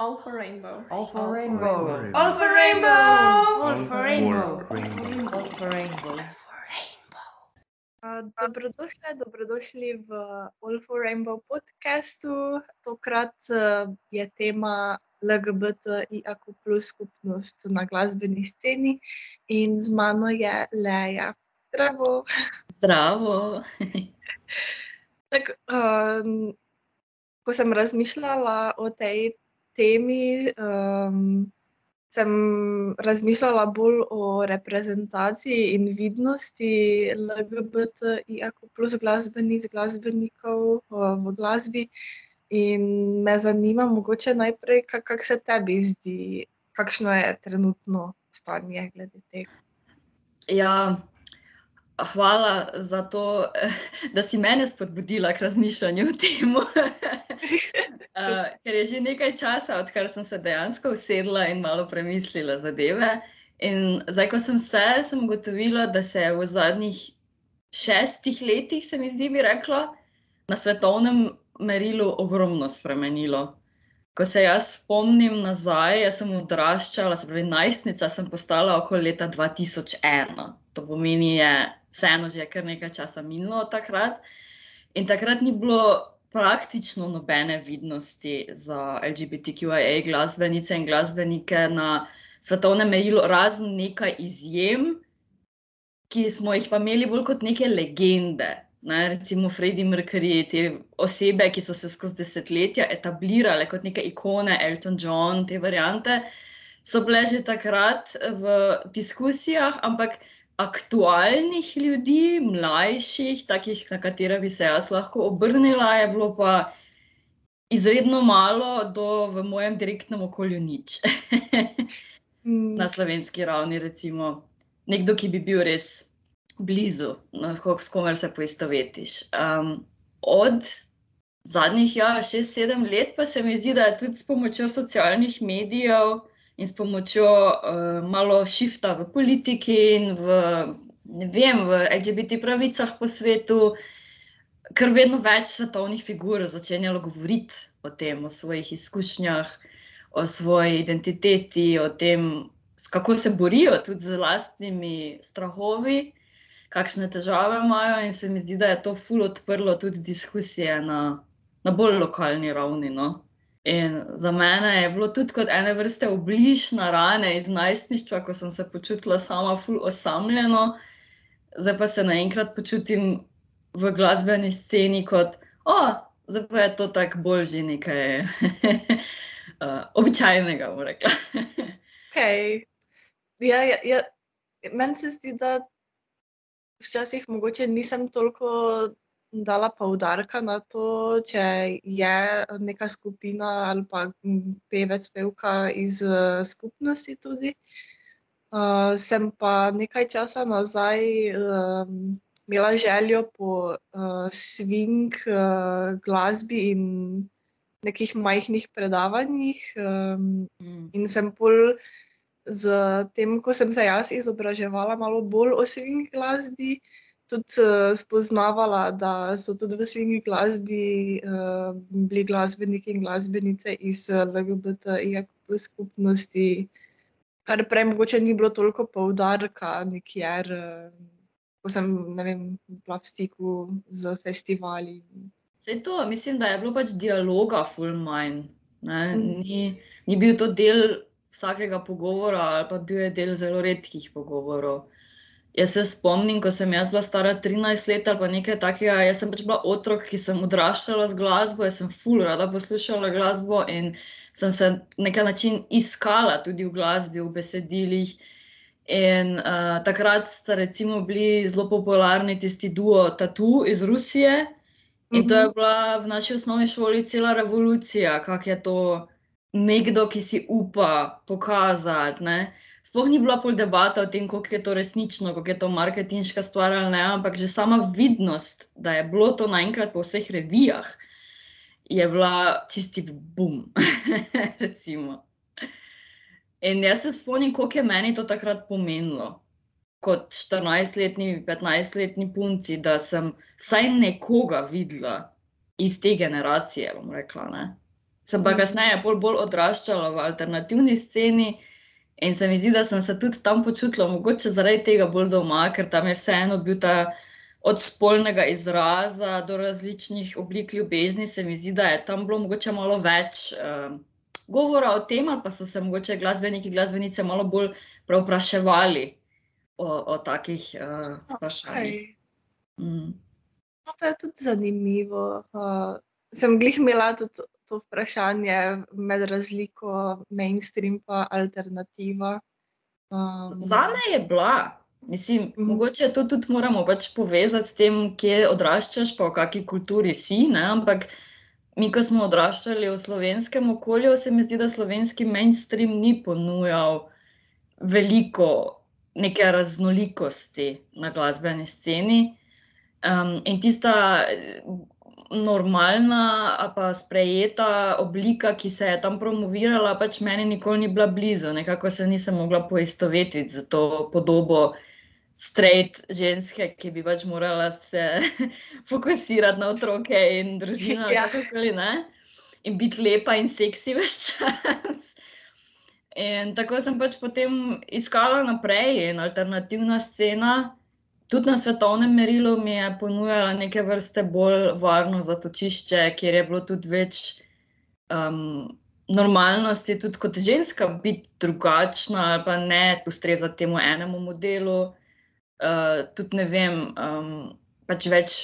All for rainbow. All for rainbow. All for rainbow. All for rainbow. rainbow. All for rainbow. Uh, Dobrodošli, dobrodošli v All for Rainbow podkastu. Tokrat uh, je tema LGBTIQ plus skupnost na glasbeni sceni in z mano je Leja. Zdravo. Zdravo. Tak, um, ko sem razmišljala o tej temi, um, sem razmišljala bolj o reprezentaciji in vidnosti LGBTIQ plus glasbenic, glasbenikov uh, v glasbi. In me zanima, mogoče najprej, kako kak se tebi zdi, kakšno je trenutno stanje glede tega. Ja, hvala za to, da si mene spodbudila k razmišljanju o tem. uh, ker je že nekaj časa, odkar sem se dejansko usedla in malo premislila zadeve. In zdaj, ko sem se, sem ugotovila, da se je v zadnjih šestih letih, se mi zdi, bi rekla, na svetovnem merilu ogromno spremenilo. Ko se jaz spomnim nazaj, jaz sem odraščala, se pravi, najstnica sem postala okoli leta 2001. To pomeni, je vseeno že kar nekaj časa minilo od takrat. In takrat ni bilo praktično nobene vidnosti za LGBTQIA glasbenice in glasbenike na svetovnem merilu, razen nekaj izjem, ki smo jih pa imeli bolj kot neke legende. Ne, recimo Freddie Mercury, te osebe, ki so se skozi desetletja etablirale kot neke ikone, Elton John, te variante, so bile že takrat v diskusijah, ampak aktualnih ljudi, mlajših, takih, na katere bi se jaz lahko obrnila, je bilo pa izredno malo, do v mojem direktnem okolju nič. na slovenski ravni, recimo, nekdo, ki bi bil res blizu, lahko s komer se poistovetiš. Um, od zadnjih, ja, šest, sedem let, pa se mi zdi, da je tudi s pomočjo socialnih medijev in s pomočjo uh, malo šifta v politiki in v, vem, v LGBT pravicah po svetu, ker vedno več svetovnih figur začenjalo govoriti o tem, o svojih izkušnjah, o svoji identiteti, o tem, kako se borijo tudi z lastnimi strahovi kakšne težave imajo, in se mi zdi, da je to ful odprlo tudi diskusije na, na bolj lokalni ravni. No? In za mene je bilo tudi kot ene vrste obliž na rane iz najstništva, ko sem se počutila sama ful osamljeno, zdaj pa se naenkrat počutim v glasbeni sceni kot, o, zdaj pa je to tako bolj že nekaj uh, običajnega, bom rekla. okay. ja, ja, ja. Meni se zdi, da včasih mogoče nisem toliko dala poudarka na to, če je neka skupina ali pa pevec, pevka iz uh, skupnosti tudi. Uh, sem pa nekaj časa nazaj um, imela željo po uh, swing uh, glasbi in nekih majhnih predavanjih, um, mm. in sem pol z tem, ko sem se jaz izobraževala malo bolj o swing glasbi, tudi uh, spoznavala, da so tudi v swing glasbi uh, bili glasbeniki in glasbenice iz uh, LGBTIQ skupnosti, kar prej mogoče ni bilo toliko poudarka nikjer, uh, ko sem vem, bila v stiku z festivali. Vse to, mislim, da je bilo pač dialoga, full mind. Mm. Ni, ni bil to del vsakega pogovora, ali pa bil je del zelo redkih pogovorov. Jaz se spomnim, ko sem jaz bila stara 13 let ali pa nekaj takega. Jaz sem pač bila otrok, ki sem odraščala z glasbo, jaz sem ful rada poslušala glasbo in sem se na nek način iskala tudi v glasbi, v besedilih. In uh, takrat sta recimo bili zelo popularni tisti duo Tatu iz Rusije. In to je Mhm. bila v naši osnovni šoli cela revolucija, kako je to nekdo, ki si upa pokazati. Ne? Sploh ni bila pol debata o tem, koliko je to resnično, koliko je to marketinška stvar ali ne, ampak že sama vidnost, da je bilo to naenkrat po vseh revijah, je bila čisti bum. In jaz se spomnim, koliko je meni to takrat pomenilo. Kot 14-letni, 15-letni punci, da sem vsaj nekoga videla iz te generacije, bom rekla. Ne? Sem pa Mhm. kasneje bolj, bolj odraščala v alternativni sceni in se mi zdi, da sem se tudi tam počutila, mogoče zaradi tega bolj doma, ker tam je vseeno bil ta od spolnega izraza do različnih oblik ljubezni. Se mi zdi, da je tam bilo mogoče malo več um, govora o tem, ali pa so se mogoče glasbeniki, glasbenice malo bolj preopraševali o, o takih uh, vprašanjih. Okay. Mm. No, to je tudi zanimivo. Uh, sem glih imela tudi to vprašanje med razliko mainstream in alternativa. Um, Za me je bila. Mislim, mm. -hmm. mogoče to tudi moramo pač povezati s tem, kje odraščaš, pa v kakšni kulturi si. Ne? Ampak mi, ko smo odraščali v slovenskem okolju, se mi zdi, da slovenski mainstream ni ponujal veliko neke raznolikosti na glasbeni sceni. Um, in tista normalna ali pa sprejeta oblika, ki se je tam promovirala, pač meni nikoli ni bila blizu. Nekako se nisem mogla poistovetiti z to podobo straight ženske, ki bi pač morala se fokusirati na otroke in družino. Ja. kakorkoli, ne, In biti lepa in seksi vse čas. In tako sem pač potem iskala naprej, in alternativna scena, tudi na svetovnem merilu, mi je ponujala neke vrste bolj varno zatočišče, kjer je bilo tudi več um, normalnosti, tudi kot ženska, biti drugačna ali pa ne ustrezati temu enemu modelu. Uh, tudi ne vem, um, pač več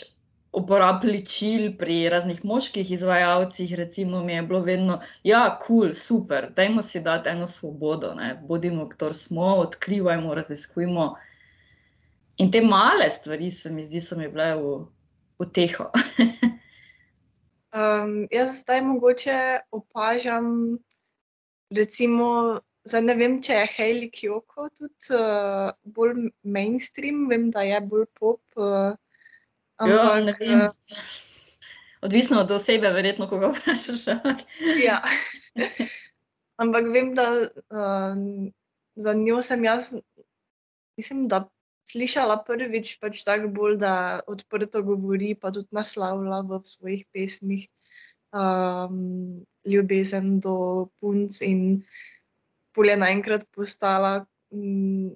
uporab ličil pri raznih moških izvajalcih, recimo, mi je bilo vedno, ja, kul, cool, super, dajmo si dati eno svobodo, ne? bodimo, kdo smo, odkrivajmo, raziskujmo. In te male stvari, se mi zdi, so mi bile v, v teho. Um, jaz zdaj mogoče opažam, recimo, zdaj ne vem, če je Hailey Kiyoko tudi uh, bolj mainstream, vem, da je bolj pop. Uh, Ja, ne ampak, vem. uh, Odvisno od osebe, verjetno, koga vprašaš. ampak- ja. ampak vem, da um, za njo sem jaz, mislim, da slišala prvič pač tako bolj, da odprto govori, pa tudi naslavlja v svojih pesmih um, ljubezen do punc in pol je naenkrat postala um,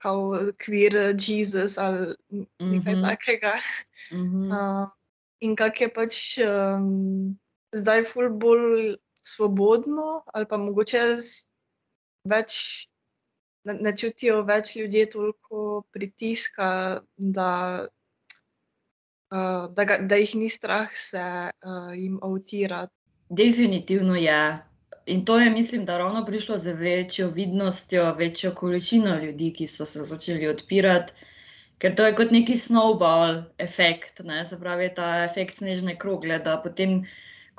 kot kvir Jezus ali nekaj Mhm. takega. Mhm. Uh, in kak je pač um, zdaj ful bolj svobodno, ali pa mogoče več ne, ne čutijo več ljudje toliko pritiska, da, uh, da, ga, da jih ni strah se uh, jim avtirati. Definitivno je. In to je, mislim, da ravno prišlo z večjo vidnostjo, večjo količino ljudi, ki so se začeli odpirati, ker to je kot neki snowball efekt, ne? se pravi ta efekt snežne krogle, da potem,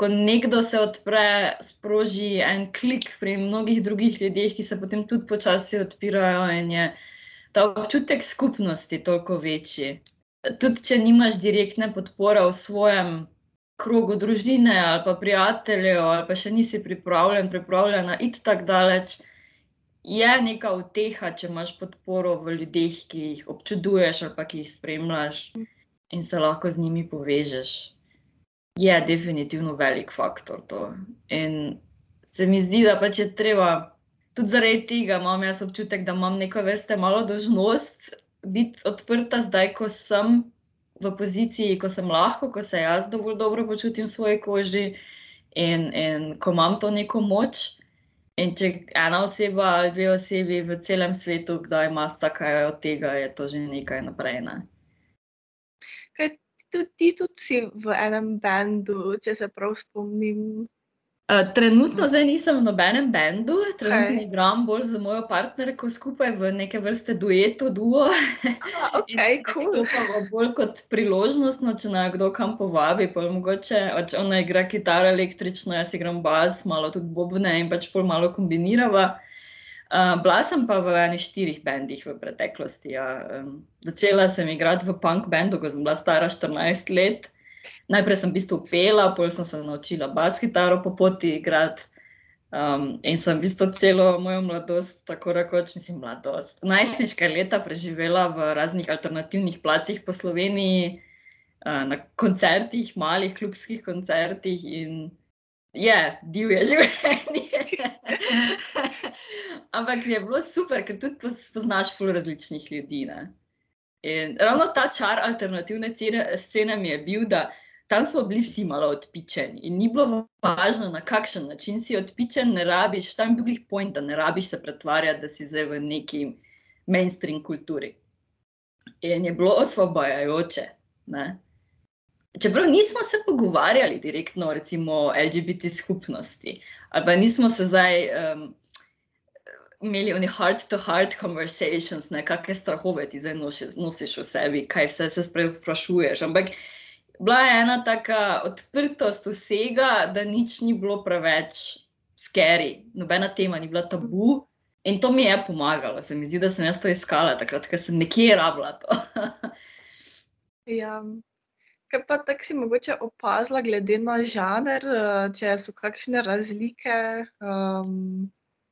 ko nekdo se odpre, sproži en klik pri mnogih drugih ljudeh, ki se potem tudi počasi odpirajo, in je ta občutek skupnosti toliko večji. Tudi če nimaš direktne podpore v svojem krogu družine ali pa prijateljev, ali pa še nisi pripravljen, pripravljena iti tako daleč, je neka uteha, če imaš podporo v ljudeh, ki jih občuduješ ali pa ki jih spremljaš in se lahko z njimi povežeš. Je definitivno velik faktor to. In se mi zdi, da pač je treba, tudi zaradi tega imam jaz občutek, da imam neko vrste malo dožnost biti odprta zdaj, ko sem v poziciji, ko sem lahko, ko se jaz dovolj dobro počutim v svoji koži in, in ko imam to neko moč. In če ena oseba ali dve osebi v celem svetu, kdaj ima kaj od tega, je to že nekaj naprej. Ne? Tudi ti tudi si v enem bendu, če se prav spomnim. Uh, trenutno zdaj nisem v nobenem bendu, trenutno Okej. igram bolj z mojo partnerko skupaj v neke vrste duetu, duo. Ah, ok, In cool. Nastopamo bolj kot priložnostno, če naj kdo kam povabi. pol Mogoče pač ona igra kitaro električno, jaz igram bas, malo tudi bobne in pač pol malo kombinirava. Uh, bila sem pa v eni štirih bendih v preteklosti. Ja. Um, začela sem igrati v punk bendu, ko sem bila stara 14 let. Najprej sem v bistvu pela, potem sem se naučila bas kitaro po poti igrati. Um, in sem v bistvu celo mojo mladost, tako rekoč, mislim, mladost, najstniška leta preživela v raznih alternativnih placih po Sloveniji, uh, na koncertih, malih klubskih koncertih. In je divje življenje. Ampak je bilo super, ker tudi spoznaš pol različnih ljudi. Ne? In ravno ta čar alternativne cene, scene mi je bil, da tam smo bili vsi malo odpičeni in ni bilo važno, na kakšen način si odpičen, ne rabiš, tam je bil jih point, da ne rabiš se pretvarjati, da si zdaj v neki mainstream kulturi. In je bilo osvobajajoče. Ne? Čeprav nismo se pogovarjali direktno o LGBT skupnosti, ali pa nismo se zdaj um, imeli oni heart-to-heart conversations, kakšne strahove ti zdaj nosiš, nosiš v sebi, kaj vse se sprašuješ. Ampak bila je ena taka odprtost vsega, da nič ni bilo preveč scary, nobena tema ni bila tabu. In to mi je pomagalo, se mi zdi, da sem jaz to iskala takrat, ker sem nekje rabila to. ja. Kaj pa tako si mogoče opazila, glede na žanr, eh, če so kakšne razlike? Um...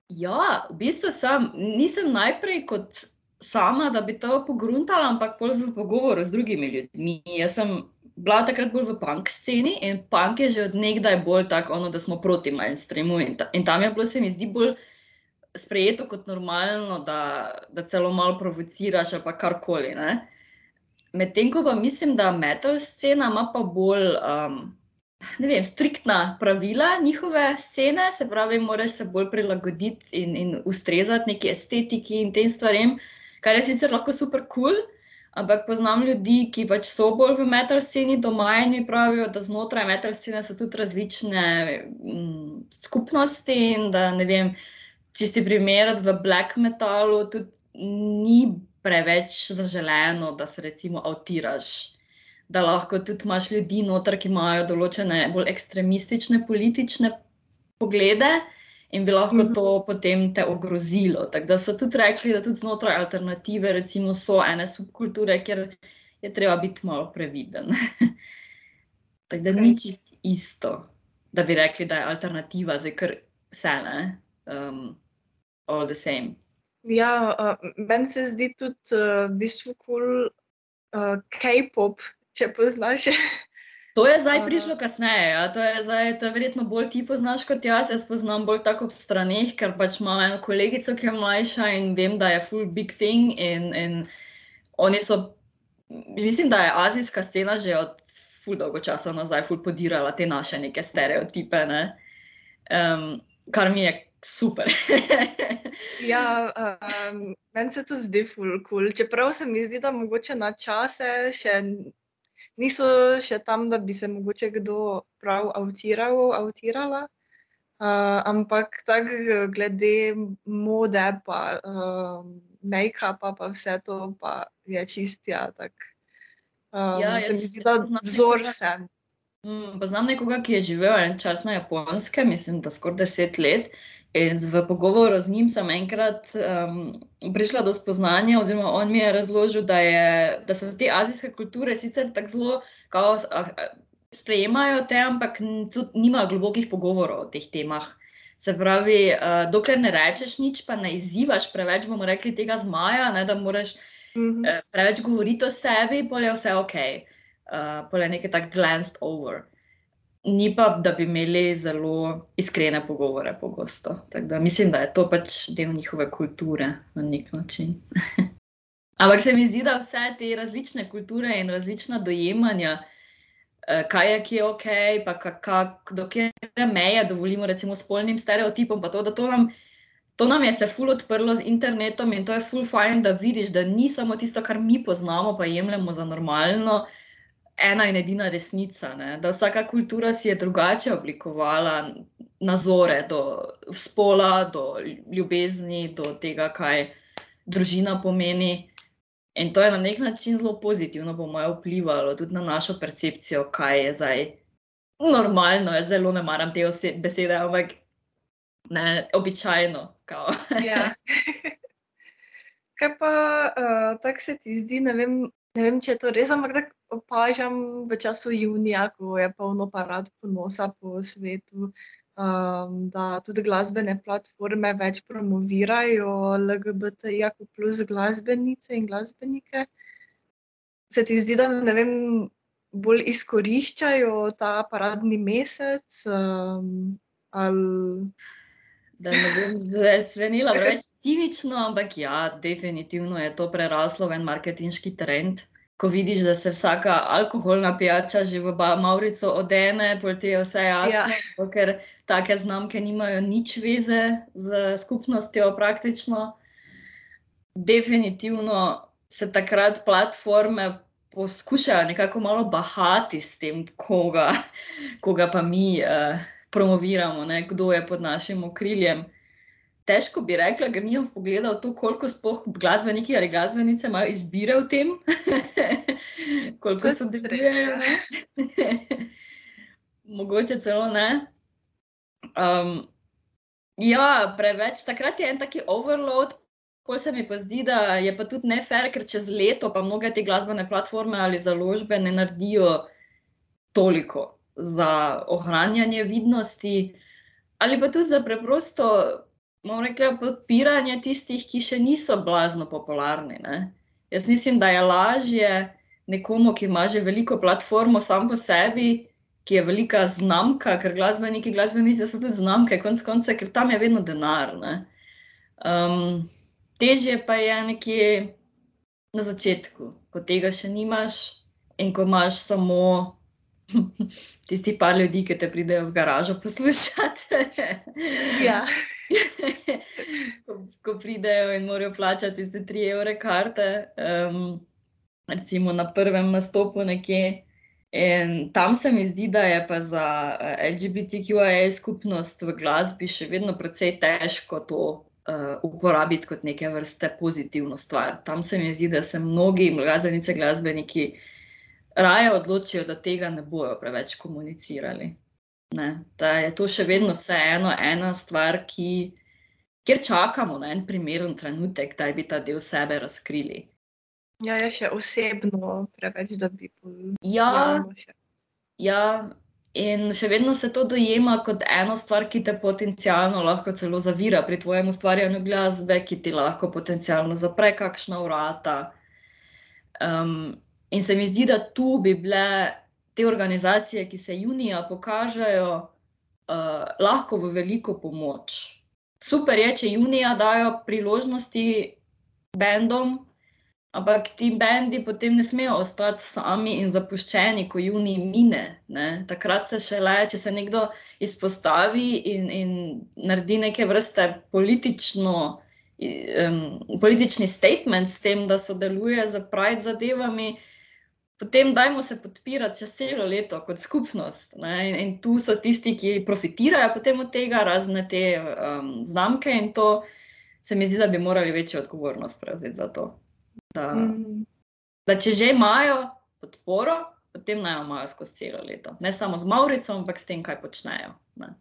Ja, v bistvu sem, nisem najprej kot sama, da bi to pogruntala, ampak bolj v pogovoru z drugimi ljudmi. Jaz sem bila takrat bolj v punk sceni in punk je že od nekdaj bolj tako, ono, da smo proti mainstreamu in, ta, in tam je bilo se mi zdi bolj sprejeto kot normalno, da, da celo malo provociraš ali karkoli. Medtem ko pa mislim, da metal scena ima pa bolj, um, ne vem, striktna pravila njihove scene, se pravi, moraš se bolj prilagoditi in, in ustrezati neki estetiki in tem stvarem, kar je sicer lahko super kul. Cool, ampak poznam ljudi, ki pač so bolj v metal sceni doma in pravijo, da znotraj metal scene so tudi različne mm, skupnosti in da ne vem, čisti primer v black metalu tudi ni preveč zaželeno, da se recimo avtiraš. Da lahko tudi imaš ljudi noter, ki imajo določene bolj ekstremistične politične poglede in bi lahko to mhm. potem te ogrozilo. Tako da so tudi rekli, da tudi znotraj alternative, recimo, so ene subkulture, kjer je treba biti malo previden. Tako da okay. ni čist isto, da bi rekli, da je alternativa, zdaj kar vse ne. Um, all the same. Ja, uh, meni se zdi tudi uh, v bistvu kul cool, uh, K-pop, če poznaš. To je zdaj prišlo kasneje. Ja. To, je zdaj, to je verjetno bolj ti poznaš kot jaz. Jaz poznam bolj tako ob stranih, ker pač imam eno kolegico, ki je mlajša in vem, da je full big thing. In, in oni so, mislim, da je azijska scena že od full dolgo časa nazaj full podirala te naše neke stereotipe. Ne. Um, kar mi je super. ja, um, meni se to zdi ful cool. Čeprav se mi zdi, da mogoče na čase še niso še tam, da bi se mogoče kdo prav avtiral, avtirala. Uh, ampak tako glede mode, pa uh, make-upa, pa vse to pa je čistja. Tak, um, ja, se mi zdi, da vzor sem. Mm, poznam nekoga, ki je živel en čas na japonskem, mislim, da skoraj deset let. In v pogovoru z njim sem enkrat um, prišla do spoznanja, oziroma on mi je razložil, da, je, da so te azijske kulture sicer tako zelo kao, sprejemajo te, ampak nimajo globokih pogovorov o teh temah. Se pravi, uh, dokler ne rečeš nič, pa ne izzivaš preveč, bomo rekli, tega zmaja, ne, da moraš mm -hmm. uh, preveč govoriti o sebi, pa je vse ok, uh, pa je nekaj tak glanced over ni pa, da bi imeli zelo iskrene pogovore pogosto. Da, mislim, da je to pač del njihove kulture na nek način. Ampak se mi zdi, da vse te različne kulture in različna dojemanja, eh, kaj je ki je ok, pa kako, do kje meje dovolimo, recimo, spolnim stereotipom, pa to, da to nam. To nam je se ful odprlo z internetom in to je ful fajn, da vidiš, da ni samo tisto, kar mi poznamo, pa jemljemo za normalno, uh, ena in edina resnica. Ne? Da vsaka kultura si je drugače oblikovala nazore do spola, do ljubezni, do tega, kaj družina pomeni. In to je na nek način zelo pozitivno, po mojem, vplivalo tudi na našo percepcijo, kaj je zdaj normalno. Jaz zelo ne maram te besede, ampak ne običajno. ja. Kaj pa uh, tako se ti zdi, ne vem, ne vem, če je to res, ampak tako opažam v času junija, ko je polno parad ponosa po svetu, um, da tudi glasbene platforme več promovirajo LGBT-ja plus glasbenice in glasbenike. Se ti zdi, da ne vem, bolj izkoriščajo ta paradni mesec? Um, ali... Da ne bom zvenila preveč cinično, ampak ja, definitivno je to preraslo v en marketinški trend. Ko vidiš, da se vsaka alkoholna pijača že v Maurico odene, potem je vse jasno, ja. ker take znamke nimajo nič veze z skupnostjo praktično. Definitivno se takrat platforme poskušajo nekako malo bahati s tem, koga, koga pa mi uh, promoviramo, ne, kdo je pod našim okriljem. Težko bi rekla, ker nisem pogledal to, koliko spoh glasbeniki ali glasbenice imajo izbire v tem, koliko so debirajo. Mogoče celo ne. Um, ja, preveč. Takrat je en taki overload, Pol se mi pa zdi, da je pa tudi nefer, ker čez leto pa mnoge te glasbene platforme ali založbe ne naredijo toliko za ohranjanje vidnosti, ali pa tudi za preprosto, bomo rekli, podpiranje tistih, ki še niso blazno popularni. Ne? Jaz mislim, da je lažje nekomu, ki ima že veliko platformo sam po sebi, ki je velika znamka, ker glasbeniki, glasbenice so tudi znamke, konc konca, ker tam je vedno denar. Um, težje pa je nekje na začetku, ko tega še nimaš in ko imaš samo tisti par ljudi, ki te pridejo v garažo poslušati. ja. ko, ko pridejo in morajo plačati tiste tri evre karte, um, recimo na prvem nastopu nekje. In tam se mi zdi, da je pa za LGBTQIA skupnost v glasbi še vedno precej težko to uh, uporabiti kot neke vrste pozitivno stvar. Tam se mi zdi, da se mnogi glasbenice, glasbeniki raje odločijo, da tega ne bojo preveč komunicirali. Ne? Da je to še vedno vseeno ena stvar, ki, kjer čakamo na en primeren trenutek, da bi ta del sebe razkrili. Ja, je še osebno preveč, da bi bilo. Ja, ja, In še vedno se to dojema kot eno stvar, ki te potencialno lahko celo zavira pri tvojem ustvarjanju glasbe, ki ti lahko potencialno zapre kakšna vrata. Um, in se mi zdi, da tu bi bile te organizacije, ki se junija pokažejo, uh, lahko v veliko pomoč. Super je, če junija dajo priložnosti bendom, Ampak ti bendi potem ne smejo ostati sami in zapuščeni, ko juni mine. Ne? Takrat se šele, če se nekdo izpostavi in, in naredi neke vrste politično, um, politični statement s tem, da sodeluje z Pride zadevami, potem dajmo se podpirati čez celo leto kot skupnost. In, in tu so tisti, ki profitirajo potem od tega, razne te um, znamke in to se mi zdi, da bi morali večjo odgovornost prevzeti za to. Da, mm. da če že imajo podporo, potem naj jo imajo skozi celo leto. Ne samo z Maurico, ampak s tem, kaj počnejo. Ne.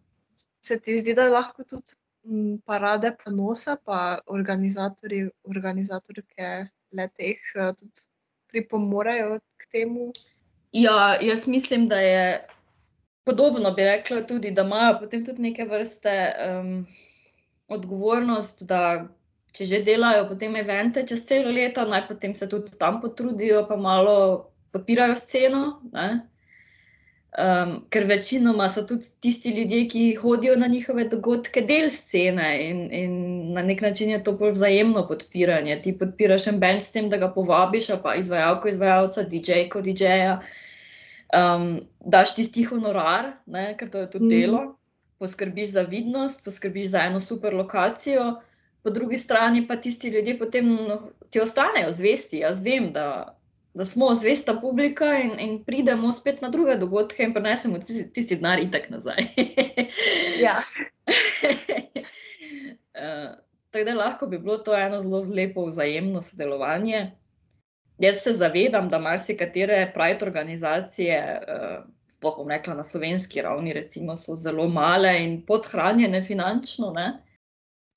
Se ti zdi, da lahko tudi m, parade ponosa, pa organizatorji, organizatorke leteh eh, tudi pripomorejo k temu? Ja, jaz mislim, da je podobno, bi rekla, tudi, da imajo potem tudi neke vrste um, odgovornost, da če že delajo potem evente čez celo leto, naj potem se tudi tam potrudijo, pa malo podpirajo sceno. Um, ker večinoma so tudi tisti ljudje, ki hodijo na njihove dogodke, del scene in, in na nek način je to bolj vzajemno podpiranje. Ti podpiraš en bend s tem, da ga povabiš, pa izvajalko, izvajalca, DJ-ko, DJ-ja. Um, daš tisti honorar, ne, ker to je tudi mm. delo, poskrbiš za vidnost, poskrbiš za eno super lokacijo po drugi strani pa tisti ljudje potem no, ti ostanejo zvesti. Jaz vem, da, da smo zvesta publika in, in pridemo spet na druge dogodke in prenesemo tisti, tisti denar itak nazaj. ja. uh, tako da lahko bi bilo to eno zelo lepo vzajemno sodelovanje. Jaz se zavedam, da marsikatere pride organizacije, uh, sploh bom rekla na slovenski ravni, recimo, so zelo male in podhranjene finančno. Ne?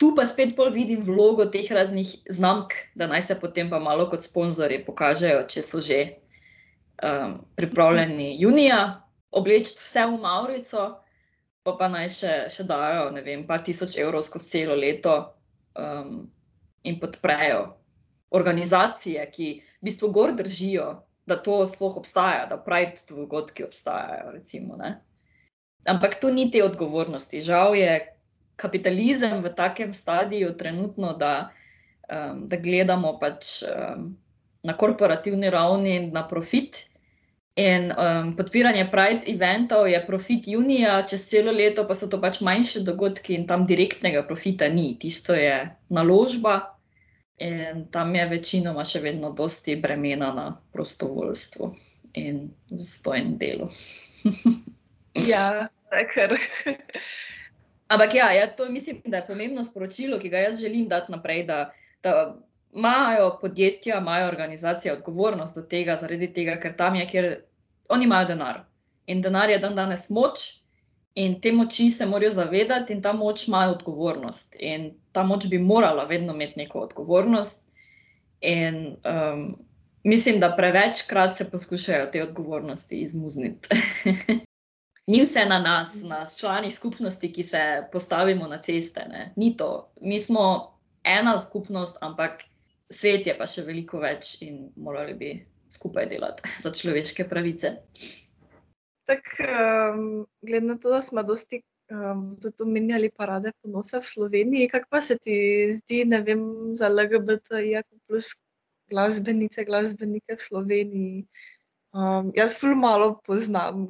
Tu pa spet bolj vidim vlogo teh raznih znamk, da naj se potem pa malo kot sponzorji pokažejo, če so že um, pripravljeni junija obleči vse v Maurico, pa pa naj še, še dajo, ne vem, par tisoč evrov skozi celo leto um, in podprejo organizacije, ki v bistvu gor držijo, da to sploh obstaja, da pravi dogodki obstajajo. Recimo, Ampak to ni te odgovornosti. Žal je kapitalizem v takem stadiju trenutno, da, um, da gledamo pač um, na korporativni ravni na profit. In um, podpiranje Pride eventov je profit junija, čez celo leto pa so to pač manjše dogodki in tam direktnega profita ni. Tisto je naložba in tam je večinoma še vedno dosti bremena na prostovoljstvu in zastojnem delu. ja, kar. Ampak ja, ja, to mislim, da je pomembno sporočilo, ki ga jaz želim dati naprej. Da, da imajo podjetja, imajo organizacije odgovornost do tega, zaradi tega, ker tam je, kjer oni imajo denar. In denar je dan danes moč, in te moči se morajo zavedati, in ta moč ima odgovornost. In ta moč bi morala vedno imeti neko odgovornost. In um, mislim, da prevečkrat se poskušajo te odgovornosti izmuzniti. Ni vse na nas, na člani skupnosti, ki se postavimo na ceste. Ne. Ni to. Mi smo ena skupnost, ampak svet je pa še veliko več in morali bi skupaj delati za človeške pravice. Tako, um, glede na to, da smo dosti um, omenjali parade ponosa v Sloveniji, kako pa se ti zdi, ne vem, za LGBT, plus glasbenice, glasbenike v Sloveniji? Um, jaz zelo malo poznam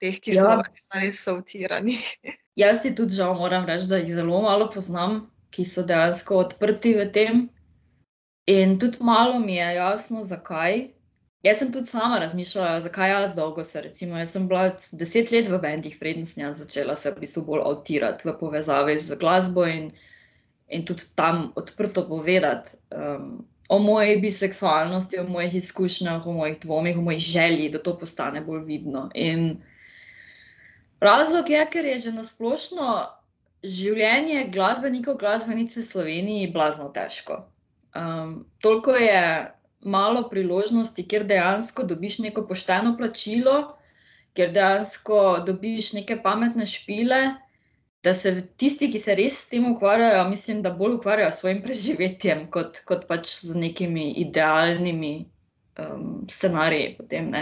teh, ki ja. so res sautirani. jaz ti tudi žal moram reči, da jih zelo malo poznam, ki so dejansko odprti v tem. In tudi malo mi je jasno, zakaj. Jaz sem tudi sama razmišljala, zakaj jaz dolgo se. Recimo, jaz sem bila deset let v bendih, preden sem začela se v bistvu bolj avtirati v povezavi z glasbo in, in tudi tam odprto povedati um, o moji biseksualnosti, o mojih izkušnjah, o mojih dvomih, o mojih želji, da to postane bolj vidno. In razlog je, ker je že nasplošno življenje glasbenikov, glasbenice v Sloveniji blazno težko. Um, toliko je malo priložnosti, kjer dejansko dobiš neko pošteno plačilo, kjer dejansko dobiš neke pametne špile, da se tisti, ki se res s tem ukvarjajo, mislim, da bolj ukvarjajo s svojim preživetjem, kot, kot pač z nekimi idealnimi um, scenariji. Potem,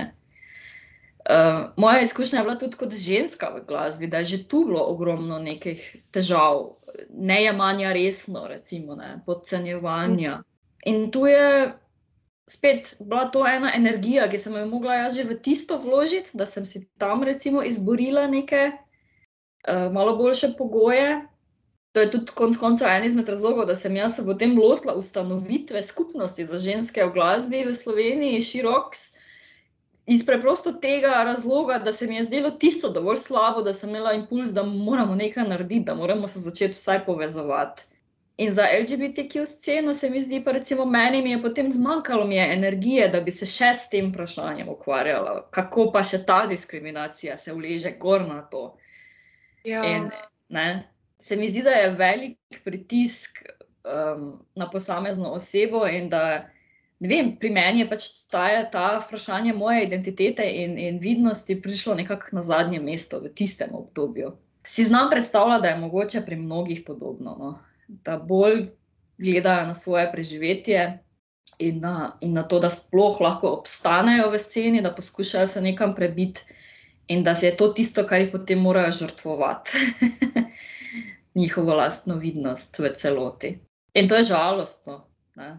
Uh, moja izkušnja je bila tudi kot ženska v glasbi, da je že tu bilo ogromno nekih težav, nejemanja resno, recimo, ne, podcenjevanja. In tu je spet bila to ena energija, ki sem jo mogla jaz že v tisto vložiti, da sem si tam recimo izborila neke uh, malo boljše pogoje. To je tudi konec koncev en izmed razlogov, da sem jaz se potem lotila ustanovitve skupnosti za ženske v glasbi v Sloveniji, Široks. Iz preprosto tega razloga, da se mi je zdelo tisto dovolj slabo, da sem imela impuls, da moramo nekaj narediti, da moramo se začeti vsaj povezovati. In za LGBTQ sceno se mi zdi, pa recimo meni je potem zmanjkalo mi energije, da bi se še s tem vprašanjem ukvarjala, kako pa še ta diskriminacija se vleže gor na to. Ja. In, ne, se mi zdi, da je velik pritisk um, na posamezno osebo in da vem, pri meni je pač ta, ta vprašanje moje identitete in, in vidnosti prišlo nekako na zadnje mesto v tistem obdobju. Si znam predstavljati, da je mogoče pri mnogih podobno, no? da bolj gledajo na svoje preživetje in na, in na to, da sploh lahko obstanejo v sceni, da poskušajo se nekam prebiti in da je to tisto, kar jih potem morajo žrtvovati. Njihovo lastno vidnost v celoti. In to je žalostno. Ne?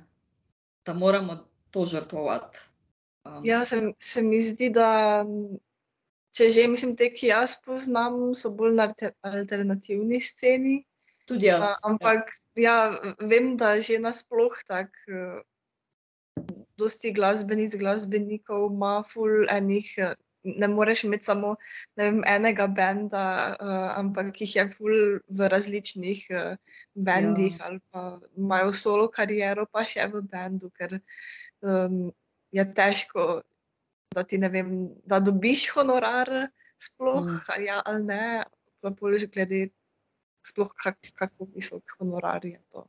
Da moramo to žrtvovati. Um. Ja, se, se mi zdi, da če že mislim, te, ki jaz poznam, so bolj na alternativni sceni. Tudi jaz. A, ampak ja. Ja, vem, da že nasploh tako. Dosti glasbenic, glasbenikov ima ful enih ne moreš imeti samo vem, enega benda, uh, ampak jih je ful v različnih uh, bendih ja. ali pa imajo solo kariero, pa še v bendu, ker um, je težko, da ti ne vem, da dobiš honorar sploh, mm. ali, ja, ali ne, pa poliš glede sploh, kak, kako visok honorar je to.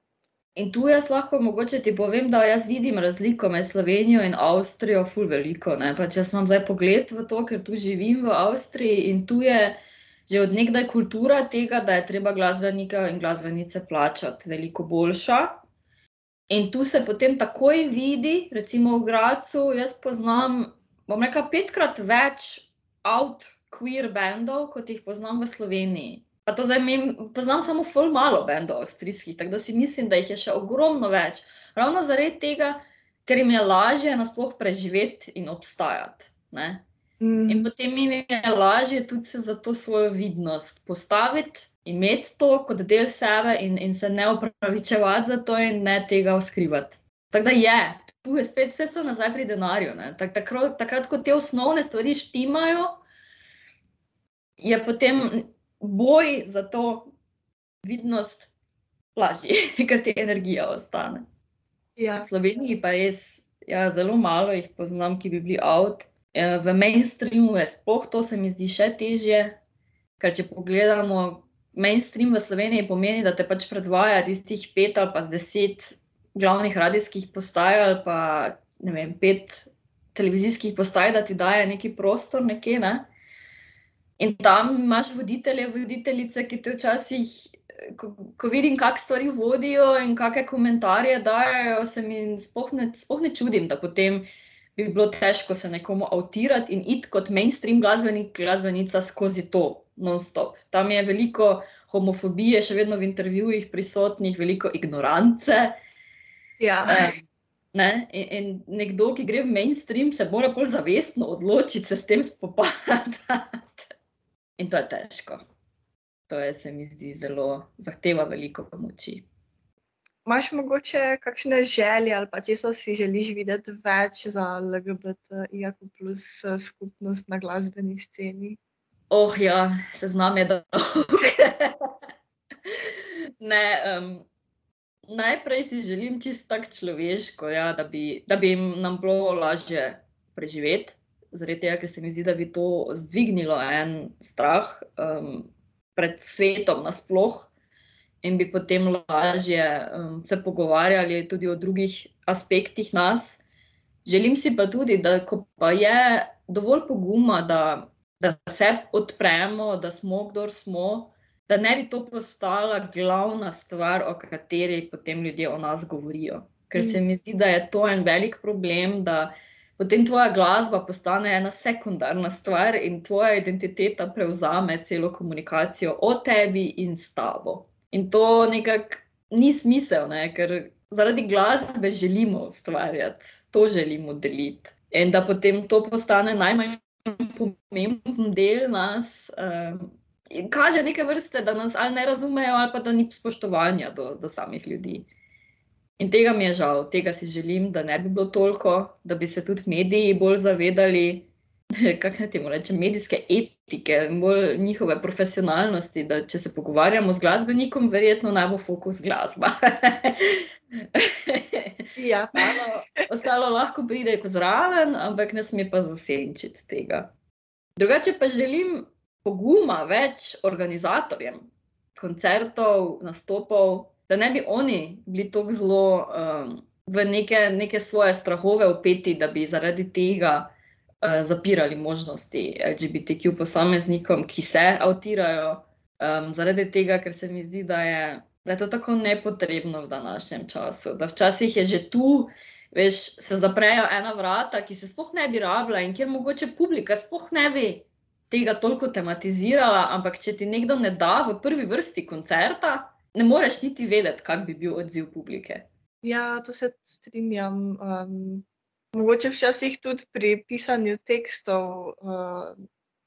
In tu jaz lahko mogoče ti povem, da jaz vidim razliko med Slovenijo in Avstrijo, ful veliko. Če sem zdaj pogled v to, ker tu živim v Avstriji in tu je že od nekdaj kultura tega, da je treba glasbenike in glasbenice plačati veliko boljša. In tu se potem takoj vidi, recimo v Gracu, jaz poznam bom rekla, petkrat več out queer bendov, kot jih poznam v Sloveniji. Pa to zdaj mem, poznam samo ful malo bendov avstrijskih, tako da si mislim, da jih je še ogromno več. Ravno zaradi tega, ker jim je lažje nasploh preživeti in obstajati. Ne? Mm. In potem jim je lažje tudi se za to svojo vidnost postaviti, imeti to kot del sebe in, in se ne upravičevati za to in ne tega skrivati. Tako da je, tu je spet vse so nazaj pri denarju. Tak, takrat, takrat, ko te osnovne stvari štimajo, je potem boj za to vidnost lažji, ker ti energija ostane. Ja. V Sloveniji pa res ja, zelo malo jih poznam, ki bi bili out. Eh, V mainstreamu je sploh to, se mi zdi še težje. Ker če pogledamo, mainstream v Sloveniji pomeni, da te pač predvaja tistih pet ali pa deset glavnih radijskih postaj ali pa ne vem, pet televizijskih postaj, da ti daje neki prostor nekje. Ne? In tam imaš voditelje, voditeljice, ki te včasih, ko, ko vidim, kako stvari vodijo in kakšne komentarje dajo, se mi sploh ne, sploh ne čudim, da potem bi bilo težko se nekomu avtirati in iti kot mainstream glasbenik, glasbenica skozi to, non-stop. Tam je veliko homofobije, še vedno v intervjujih prisotnih, veliko ignorance. Ja. Eh, Ne? In, in nekdo, ki gre v mainstream, se mora bolj zavestno odločiti se s tem spopadati. In to je težko. To je, se mi zdi, zelo zahteva veliko moči. Imaš mogoče kakšne želje ali pa česa si želiš videti več za LGBTIQ plus eh, skupnost na glasbeni sceni? Oh, ja, seznam je dolg. ne, um, najprej si želim čisto tako človeško, ja, da, bi, da bi jim nam bilo lažje preživeti, zaradi tega, ker se mi zdi, da bi to zdvignilo en strah um, pred svetom nasploh in bi potem lažje um, se pogovarjali tudi o drugih aspektih nas. Želim si pa tudi, da ko pa je dovolj poguma, da, da se odpremo, da smo, kdo smo, da ne bi to postala glavna stvar, o kateri potem ljudje o nas govorijo. Ker se mi zdi, da je to en velik problem, da potem tvoja glasba postane ena sekundarna stvar in tvoja identiteta prevzame celo komunikacijo o tebi in s tabo. In to nekako ni smisel, ne? ker zaradi glasbe želimo ustvarjati, to želimo deliti. In da potem to postane najmanj pomemben del nas. Um, kaže neke vrste, da nas ali ne razumejo, ali pa da ni spoštovanja do, do samih ljudi. In tega mi je žal, tega si želim, da ne bi bilo toliko, da bi se tudi mediji bolj zavedali, kako naj temu rečem, medijske etike, bolj njihove profesionalnosti. Da če se pogovarjamo z glasbenikom, verjetno naj bo fokus glasba. Ja. ostalo, ostalo lahko pride kot zraven, ampak ne sme pa zasenčiti tega. Drugače pa želim poguma več organizatorjem koncertov, nastopov, da ne bi oni bili tako zelo um, v neke, neke svoje strahove upeti, da bi zaradi tega uh, zapirali možnosti LGBTQ posameznikom, ki se avtirajo, um, zaradi tega, ker se mi zdi, da je, da je to tako nepotrebno v današnjem času. Da včasih je že tu. Veš, se zaprejo ena vrata, ki se sploh ne bi rabila, in kjer mogoče publika sploh ne bi tega toliko tematizirala, ampak če ti nekdo ne da v prvi vrsti koncerta, ne moreš niti vedeti, kak bi bil odziv publike. Ja, to se strinjam. Um, mogoče včasih tudi pri pisanju tekstov, uh,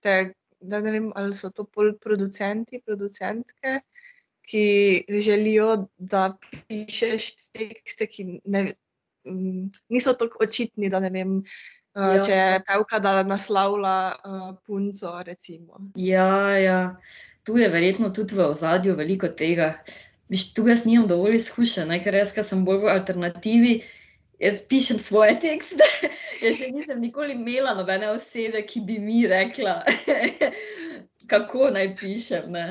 te, da ne vem, ali so to pol producenti, producentke, ki želijo, da pišeš tekste, ki ne, niso tako očitni, da ne vem. Uh, če je pevka, da naslavlja uh, punco. Recimo. Ja, ja, tu je verjetno tudi v ozadju veliko tega. Viš, tu jaz nimam dovolj izkušenj, ne, ker jaz, sem bolj v alternativi, jaz pišem svoje tekste. Jaz še nisem nikoli imela nobene osebe, ki bi mi rekla, kako naj pišem. Ne.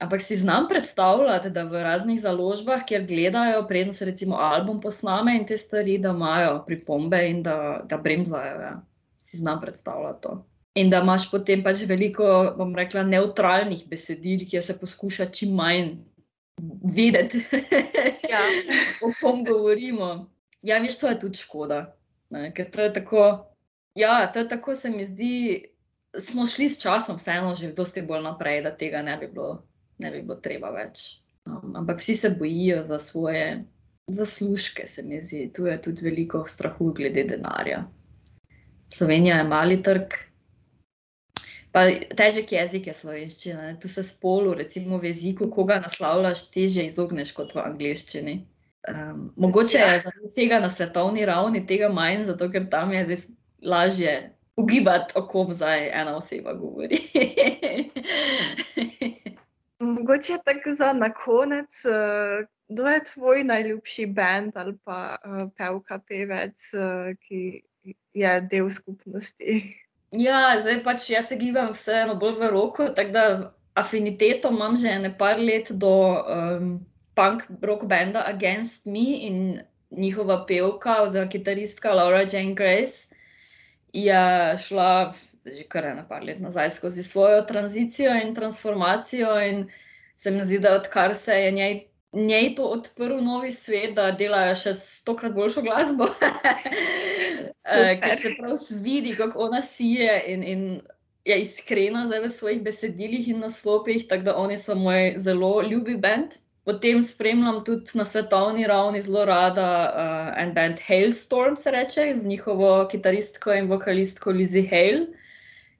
Ampak si znam predstavljati, da v raznih založbah, kjer gledajo, preden se recimo album posname in te stvari, da imajo pripombe in da, da bremzajo. Ja. Si znam predstavljati to. In da imaš potem pač veliko, bom rekla, neutralnih besedil, kjer se poskuša čim manj vedeti, Ja. o kom govorimo. Ja, veš, to je tudi škoda. Ne? Ker to je tako, Ja, to je tako, se mi zdi, smo šli s časom, vseeno, že dosti bolj naprej, da tega ne bi bilo, ne bi bilo treba več. Um, ampak vsi se bojijo za svoje zaslužke, se mi zdi. Tu je tudi veliko strahu glede denarja. Slovenija je mali trg. Pa težek jezik je slovenščina. Tu se spolu, recimo v jeziku, koga naslavljaš, težje izogneš kot v angleščini. Um, mogoče je zaradi tega na svetovni ravni tega manj, zato ker tam je lažje ugibati, o kom zdaj ena oseba govori. Mogoče tako za na konec, uh, kdo je tvoj najljubši bend ali pa uh, pevka, pevec, uh, ki je del skupnosti? Ja, zdaj pač jaz se gibam vseeno bolj v roko, tako da afiniteto imam že nekaj let do um, punk rock benda Against Me in njihova pevka oziroma kitaristka Laura Jane Grace je šla že kar nekaj let nazaj skozi svojo tranzicijo in transformacijo in se mi zdi, da odkar se je njej njej to odprl novi svet, da delajo še stokrat boljšo glasbo. Ker se prav vidi, kako ona sije in, in je iskrena v svojih besedilih in naslopih, tako da oni so moj zelo ljubi bend. Potem spremljam tudi na svetovni ravni zelo rada uh, en band Hailstorm, se reče, z njihovo kitaristko in vokalistko Lizzie Hale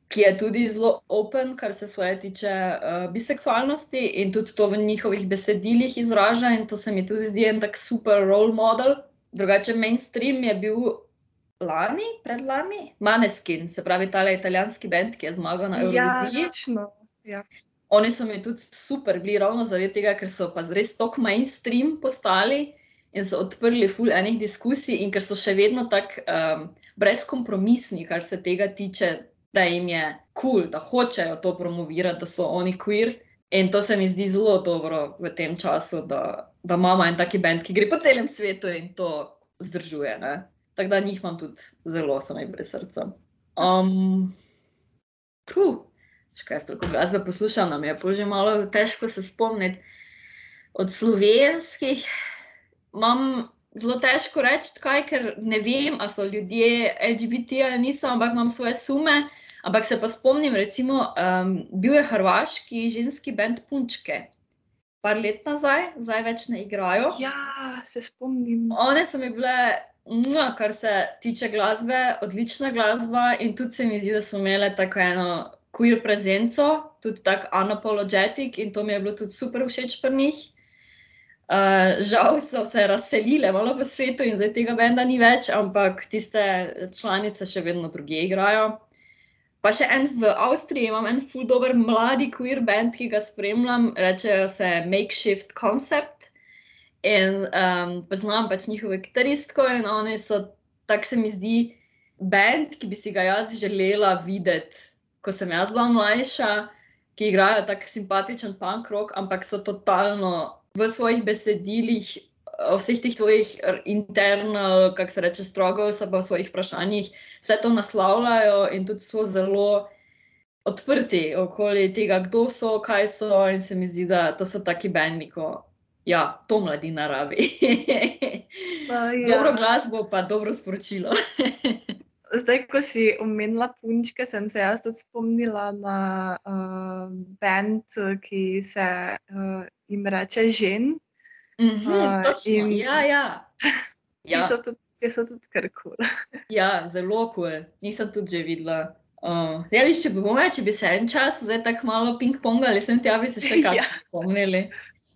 ki je tudi zelo open, kar se svoje tiče uh, biseksualnosti in tudi to v njihovih besedilih izraža. In to se mi tudi zdi en tak super role model. Drugače, mainstream je bil lani, predlani, Maneskin, se pravi, ta italijanski bend, ki je zmagal na Euroviziji. Ja, ja. Oni so mi tudi super bili, ravno zaradi tega, ker so pa res tako mainstream postali. In so odprli ful enih diskusij, in ker so še vedno tako um, brezkompromisni, kar se tega tiče, da jim je kul, cool, da hočejo to promovirati, da so oni queer. In to se mi zdi zelo dobro v tem času, da, da imamo en taki bend, ki gre po celem svetu in to zdržuje. Tako da njih imam tudi zelo, so mi brez srca. Um, puh, še kaj strokovne glasbe poslušam, nam je že malo težko se spomniti. Od slovenskih imam zelo težko reči, kaj, ker ne vem, ali so ljudje LGBT ali niso, ampak imam svoje sume. Ampak se pa spomnim, recimo, um, bil je hrvaški ženski bend Punčke. Par let nazaj, zdaj več ne igrajo. Ja, se spomnim. One so mi bile, mwa, kar se tiče glasbe, odlična glasba in tudi se mi zdi, da so imele tako eno queer prezenco, tudi tako unapologetic in to mi je bilo tudi super všeč pri njih. Uh, žal so se razselile malo po svetu in zdaj tega benda ni več, ampak tiste članice še vedno druge igrajo. Pa še en v Avstriji imam en full dober mladi queer band, ki ga spremljam, rečejo se Makeshift Concept. In um, poznam pač njihovo kitaristko in oni so, tako se mi zdi, band, ki bi si ga jaz želela videti, ko sem jaz bila mlajša, ki igrajo tako simpatičen punk rock, ampak so totalno v svojih besedilih o vseh teh tvojih internal, kako se reče, struggles, pa o svojih vprašanjih, vse to naslavljajo in tudi so zelo odprti okoli tega, kdo so, kaj so. In se mi zdi, da to so taki bendi, ko ja, to mladina rabi. ja. Dobro glasbo, pa dobro sporočilo. Zdaj, ko si omenila punčke, sem se jaz tudi spomnila na uh, bend, ki se uh, jim reče Žen. Mm -hmm, točno, in, ja, ja. ja. So tudi, so tudi kar kul. Cool. ja, zelo kul, cool. nisem tudi že videla. Uh, ja, viš, če, bi bomo, če bi se en čas zdaj tako malo ping-pongali, sem ti, bi se še kaj ja. spomnili.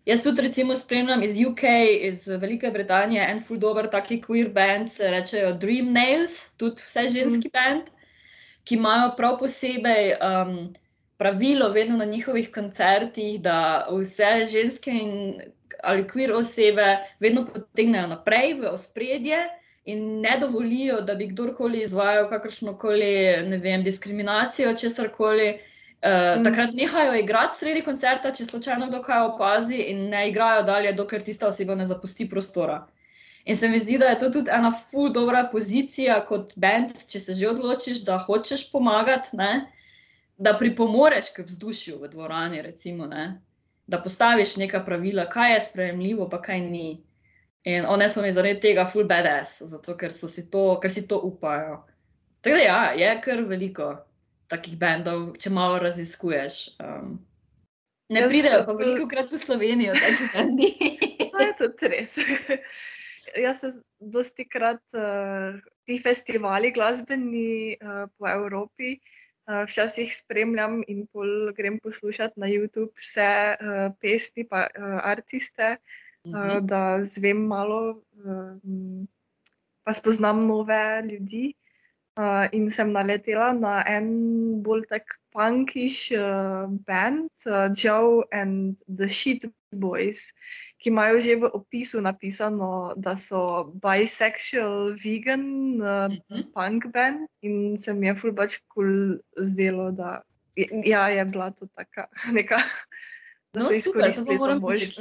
Jaz tudi recimo spremljam iz UK, iz Velike Britanije, en full dober taki queer band, se rečejo Dream Nails, tudi vse ženski mm. band, ki imajo prav posebej um, pravilo vedno na njihovih koncertih, da vse ženske in ali queer osebe vedno potegnejo naprej v ospredje in ne dovolijo, da bi kdorkoli izvajal kakršno koli diskriminacijo, česar koli. Uh. Takrat nehajo igrati sredi koncerta, če slučajno kdo kaj opazi, in ne igrajo dalje, dokler tista oseba ne zapusti prostora. In se mi zdi, da je to tudi ena ful dobra pozicija kot bend, če se že odločiš, da hočeš pomagati, ne? da pripomoreš k vzdušju v dvorani. Recimo, da postaviš neka pravila, kaj je sprejemljivo, pa kaj ni. In one so mi zaradi tega full badass, zato ker, si to, ker si to upajo. Tako da ja, je kar veliko takih bendov, če malo raziskuješ. Um, ne Jaz pridejo pa veliko krat v Slovenijo, taki bendi. To je tudi res. Jaz se dosti krat uh, ti festivali glasbeni uh, po Evropi. Uh, včasih spremljam in pol grem poslušati na YouTube vse uh, pesmi, pa uh, artiste, uh, Mhm. da zvem malo, uh, pa spoznam nove ljudi. Uh, in sem naletela na en bolj tak punkish uh, band, uh, Joe and the Shit Boys, ki imajo že v opisu napisano, da so bisexual, vegan, uh, Mhm. punk band. In se mi je ful pač kul cool zdelo, da ja, je bila to taka neka. Da No, so super, to izkoristili to možnost.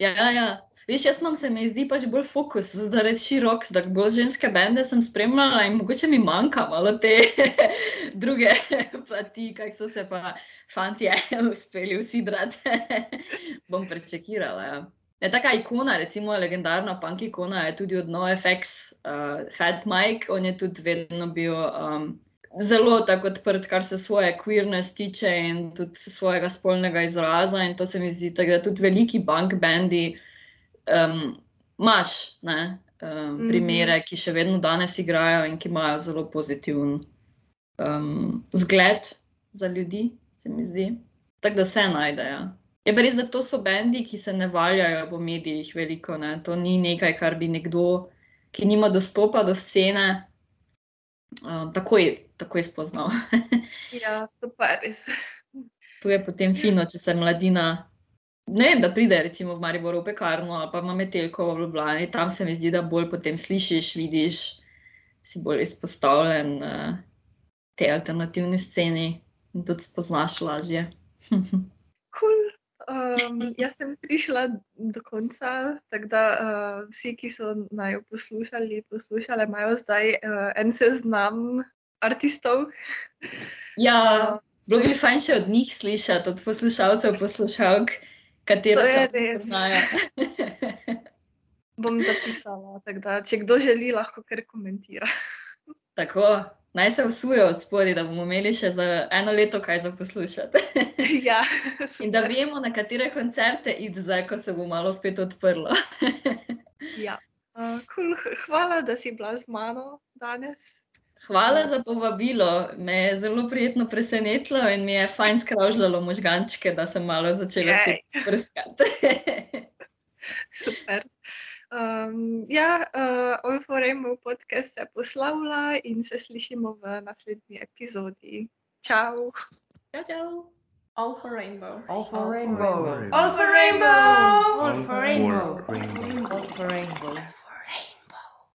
ja, ja. Veš, jaz imam se mi zdi pač bolj fokus, zaradi širok, da bolj ženske bende sem spremljala in mogoče mi manjka malo te druge plati, kako so se pa fantje uspeli usidrati. Bom prečekirala. Ja. Je taka ikona, recimo legendarna punk ikona je tudi od NoFX, uh, Fat Mike, on je tudi vedno bil um, zelo tako odprt, kar se svoje queerness tiče in tudi svojega spolnega izraza. In to se mi zdi, tako da tudi veliki punk bendi um, imaš ne, um, primere, ki še vedno danes igrajo in ki imajo zelo pozitiven um, zgled za ljudi, se mi zdi. Tako da se najdejo. Je pa res, da to so bendi, ki se ne valjajo po medijih veliko. Ne. To ni nekaj, kar bi nekdo, ki nima dostopa do scene, um, takoj, takoj spoznal. Ja, to pa res. To je potem fino, če se mladina. Ne vem, da pride recimo v Mariboru v pekarno ali pa ima metelko v Ljubljani, tam se mi zdi, da bolj potem slišiš, vidiš, si bolj izpostavljen uh, tej alternativni sceni in tudi spoznaš lažje. Cool. Um, jaz sem prišla do konca, tako da uh, vsi, ki so naj poslušali, poslušali, imajo zdaj uh, en seznam artistov. ja, bilo bi fajn še od njih slišati, od poslušalcev, poslušalk, katero res. poznajo. Bom zapisala, tako da če kdo želi, lahko kar komentira. Tako, naj se vsujo od spodaj, da bomo imeli še za eno leto kaj za poslušati. ja, In da super. vemo, na katere koncerte iti zdaj, ko se bo malo spet odprlo. ja. Uh, cool. Hvala, da si bila z mano danes. Hvala za povabilo, me je zelo prijetno presenetilo in mi je fajn skravžljalo možgančke, da sem malo začela Jej. spet prskati. Super. Um, ja, uh, All for Rainbow podcast se poslavlja in se slišimo v naslednji epizodi. Čau! čau, čau. All for rainbow. All for rainbow. All for rainbow. All for rainbow. rainbow. All for rainbow.